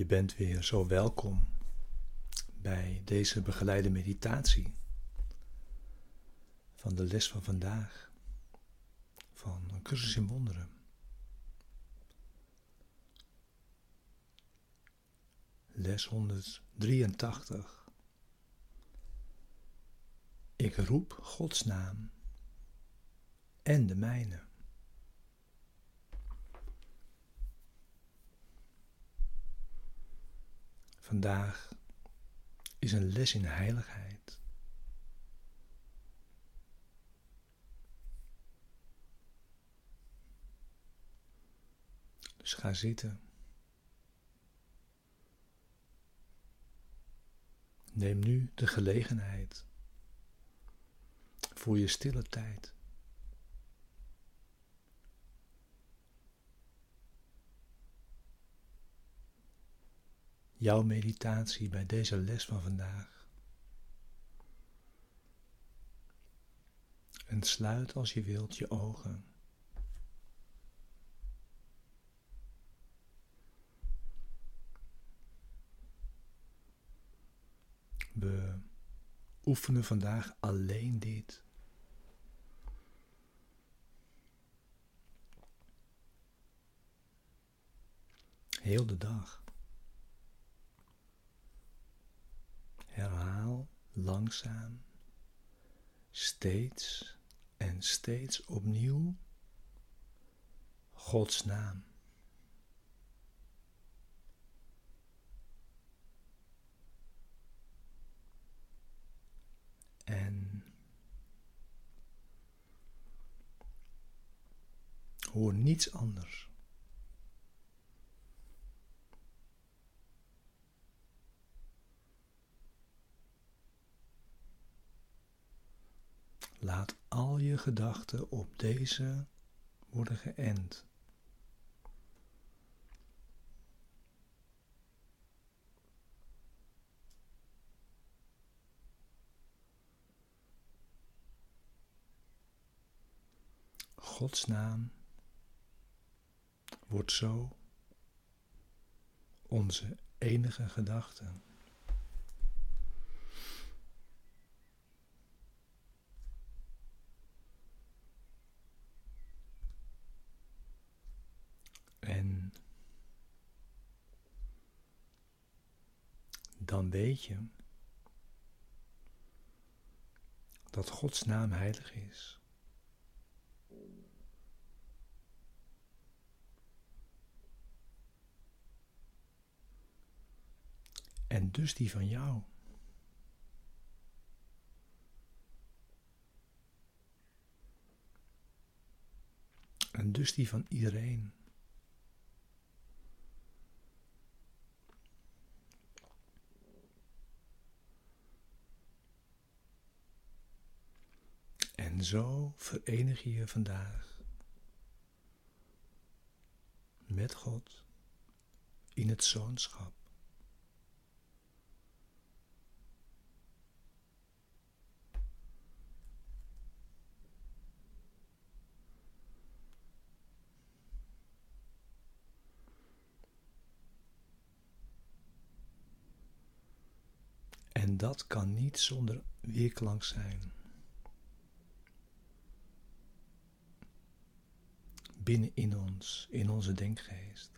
Je bent weer zo welkom bij deze begeleide meditatie van de les van vandaag van een cursus in wonderen. Les 183. Ik roep Gods naam en de mijne. Vandaag is een les in heiligheid. Dus ga zitten. Neem nu de gelegenheid voor je stille tijd. Jouw meditatie bij deze les van vandaag. En sluit als je wilt je ogen. We oefenen vandaag alleen dit. Heel de dag. Herhaal langzaam, steeds en steeds opnieuw Gods naam. En hoor niets anders. Laat al je gedachten op deze worden geënt. Gods naam wordt zo onze enige gedachte. En dan weet je dat Gods naam heilig is. En dus die van jou. En dus die van iedereen. Zo verenig je je vandaag met God in het zoonschap. En dat kan niet zonder weerklank zijn. Binnen in ons, in onze denkgeest.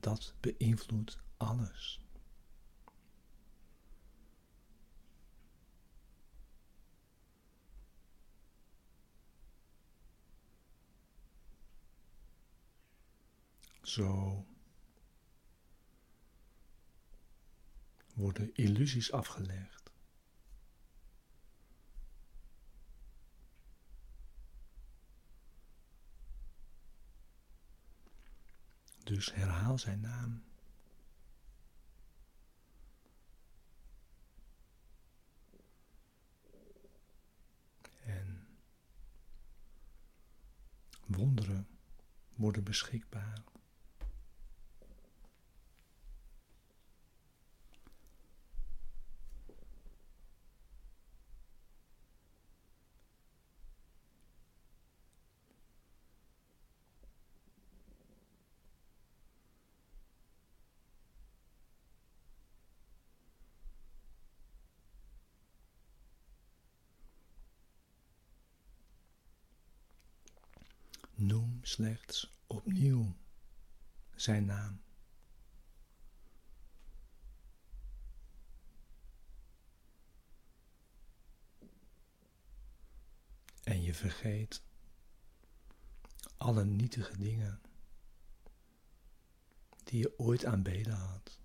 Dat beïnvloedt alles. Zo worden illusies afgelegd. Dus herhaal zijn naam. En wonderen worden beschikbaar. Slechts opnieuw zijn naam. En je vergeet alle nietige dingen die je ooit aanbeden had.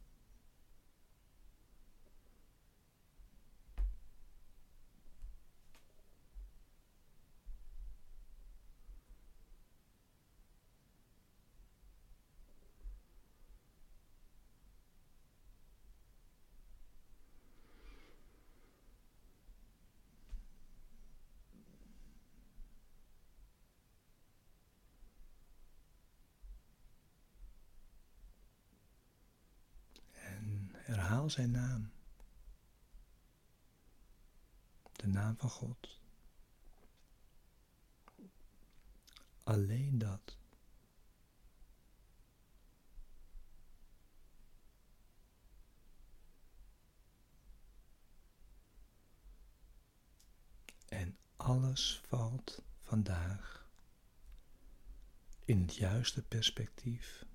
Herhaal zijn naam. De naam van God. Alleen dat. En alles valt vandaag in het juiste perspectief.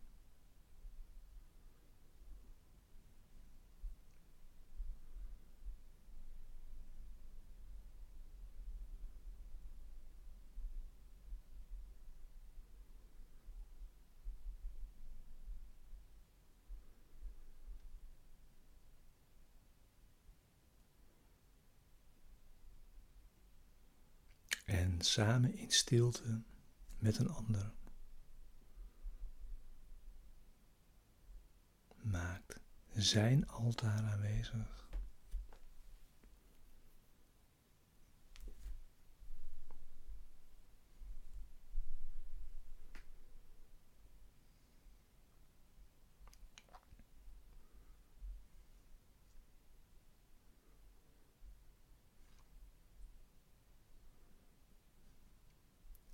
en samen in stilte met een ander maakt zijn altaar aanwezig.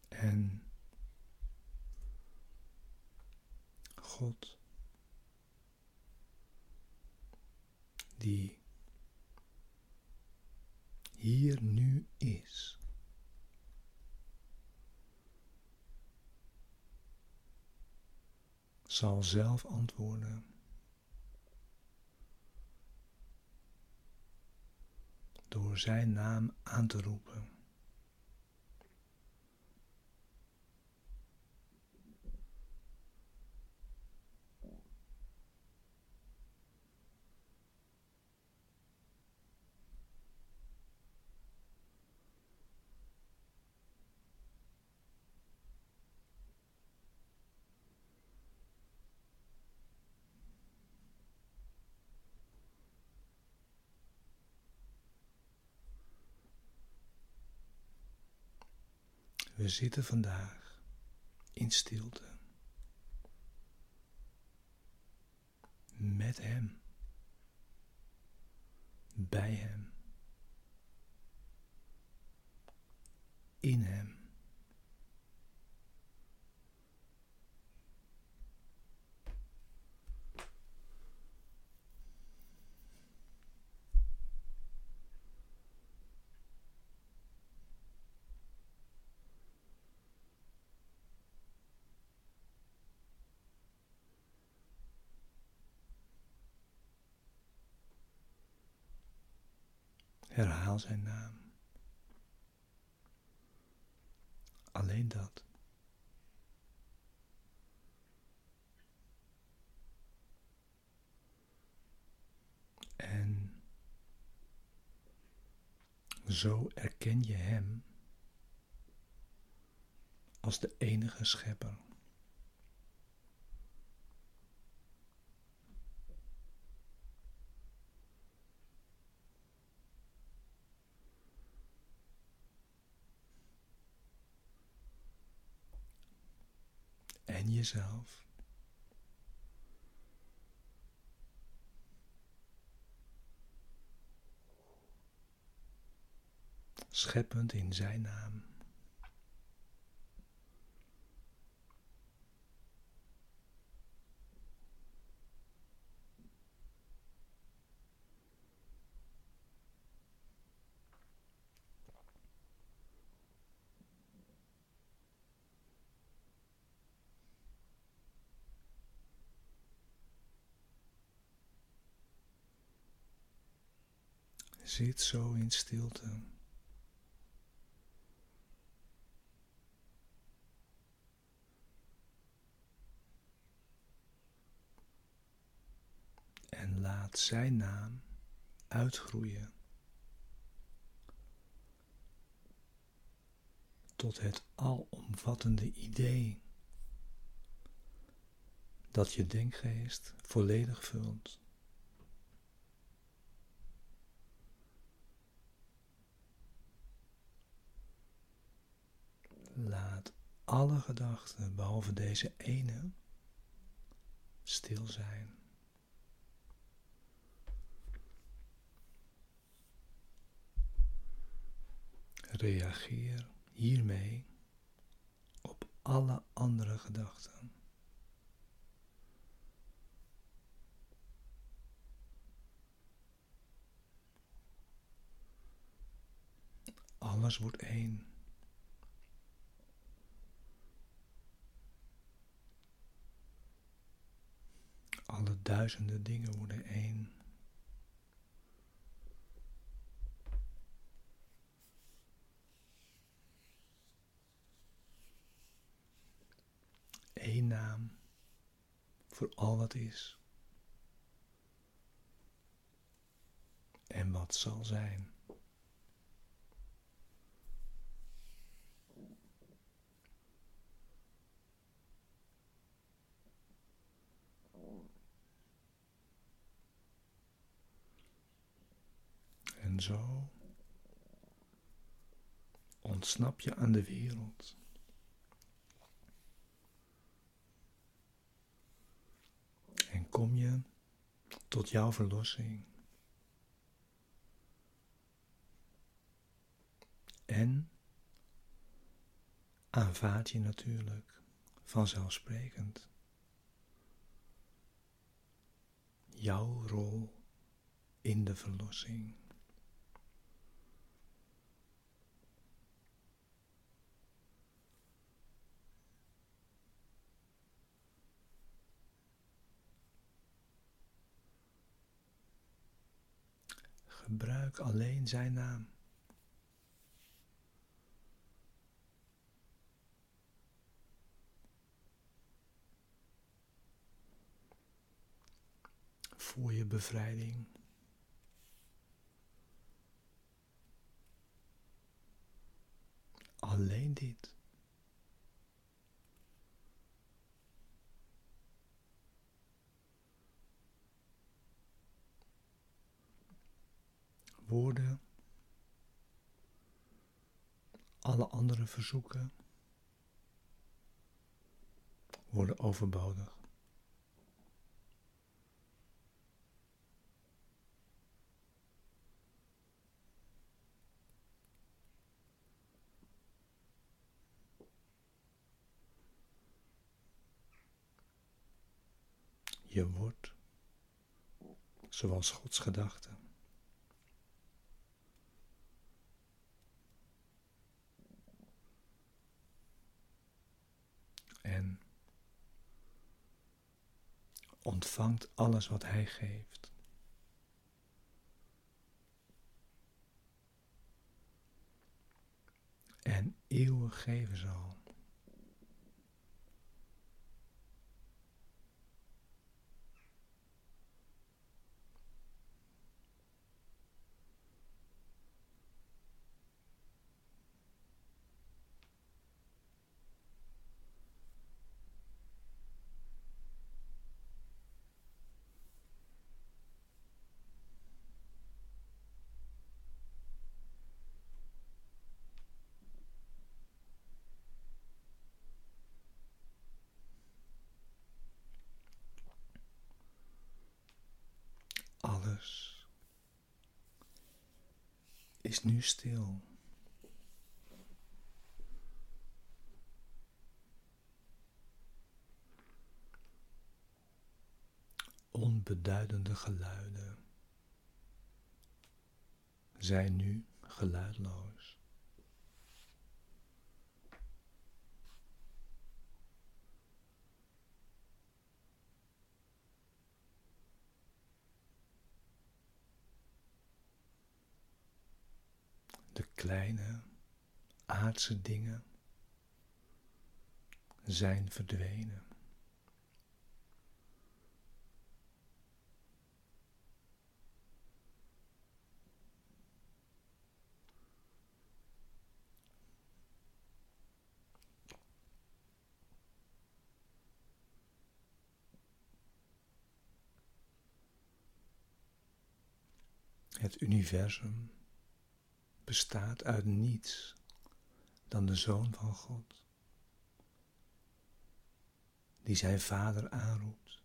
En God, die hier nu is, zal zelf antwoorden. Door zijn naam aan te roepen. We zitten vandaag in stilte. Met Hem. Bij Hem. In Hem. Herhaal zijn naam. Alleen dat. En zo erken je Hem als de enige schepper. En jezelf. Scheppend in Zijn naam. Zit zo in stilte. En laat zijn naam uitgroeien tot het alomvattende idee dat je denkgeest volledig vult. Laat alle gedachten behalve deze ene stil zijn. Reageer hiermee op alle andere gedachten. Alles wordt één. Alle duizenden dingen worden één. Eén naam voor al wat is en wat zal zijn. En zo ontsnap je aan de wereld. En kom je tot jouw verlossing. En aanvaard je natuurlijk vanzelfsprekend jouw rol in de verlossing. Gebruik alleen zijn naam. Voor je bevrijding. Alleen dit. Alle andere verzoeken worden overbodig. Je wordt zoals Gods gedachten. En ontvangt alles wat Hij geeft. En eeuwig geven zal. Alles is nu stil. Onbeduidende geluiden zijn nu geluidloos. De kleine aardse dingen zijn verdwenen. Het universum bestaat uit niets dan de Zoon van God, die zijn Vader aanroept.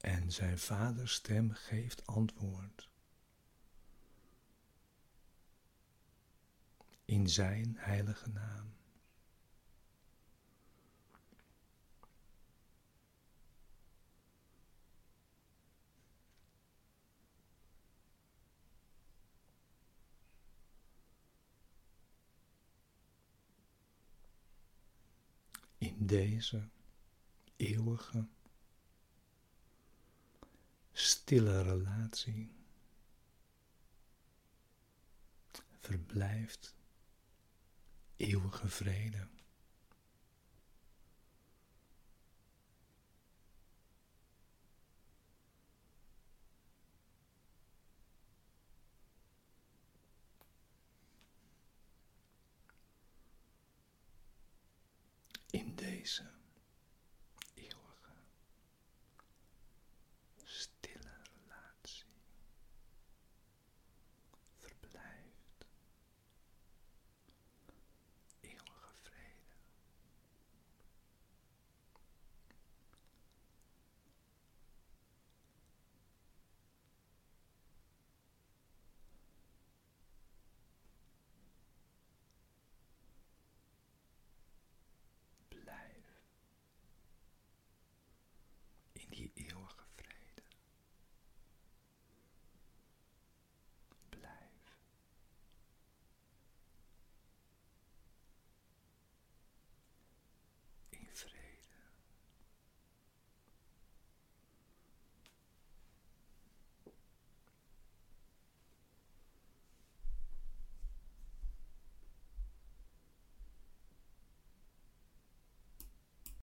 En zijn vaders stem geeft antwoord. in Zijn heilige naam. In deze eeuwige, stille relatie verblijft eeuwige vrede. In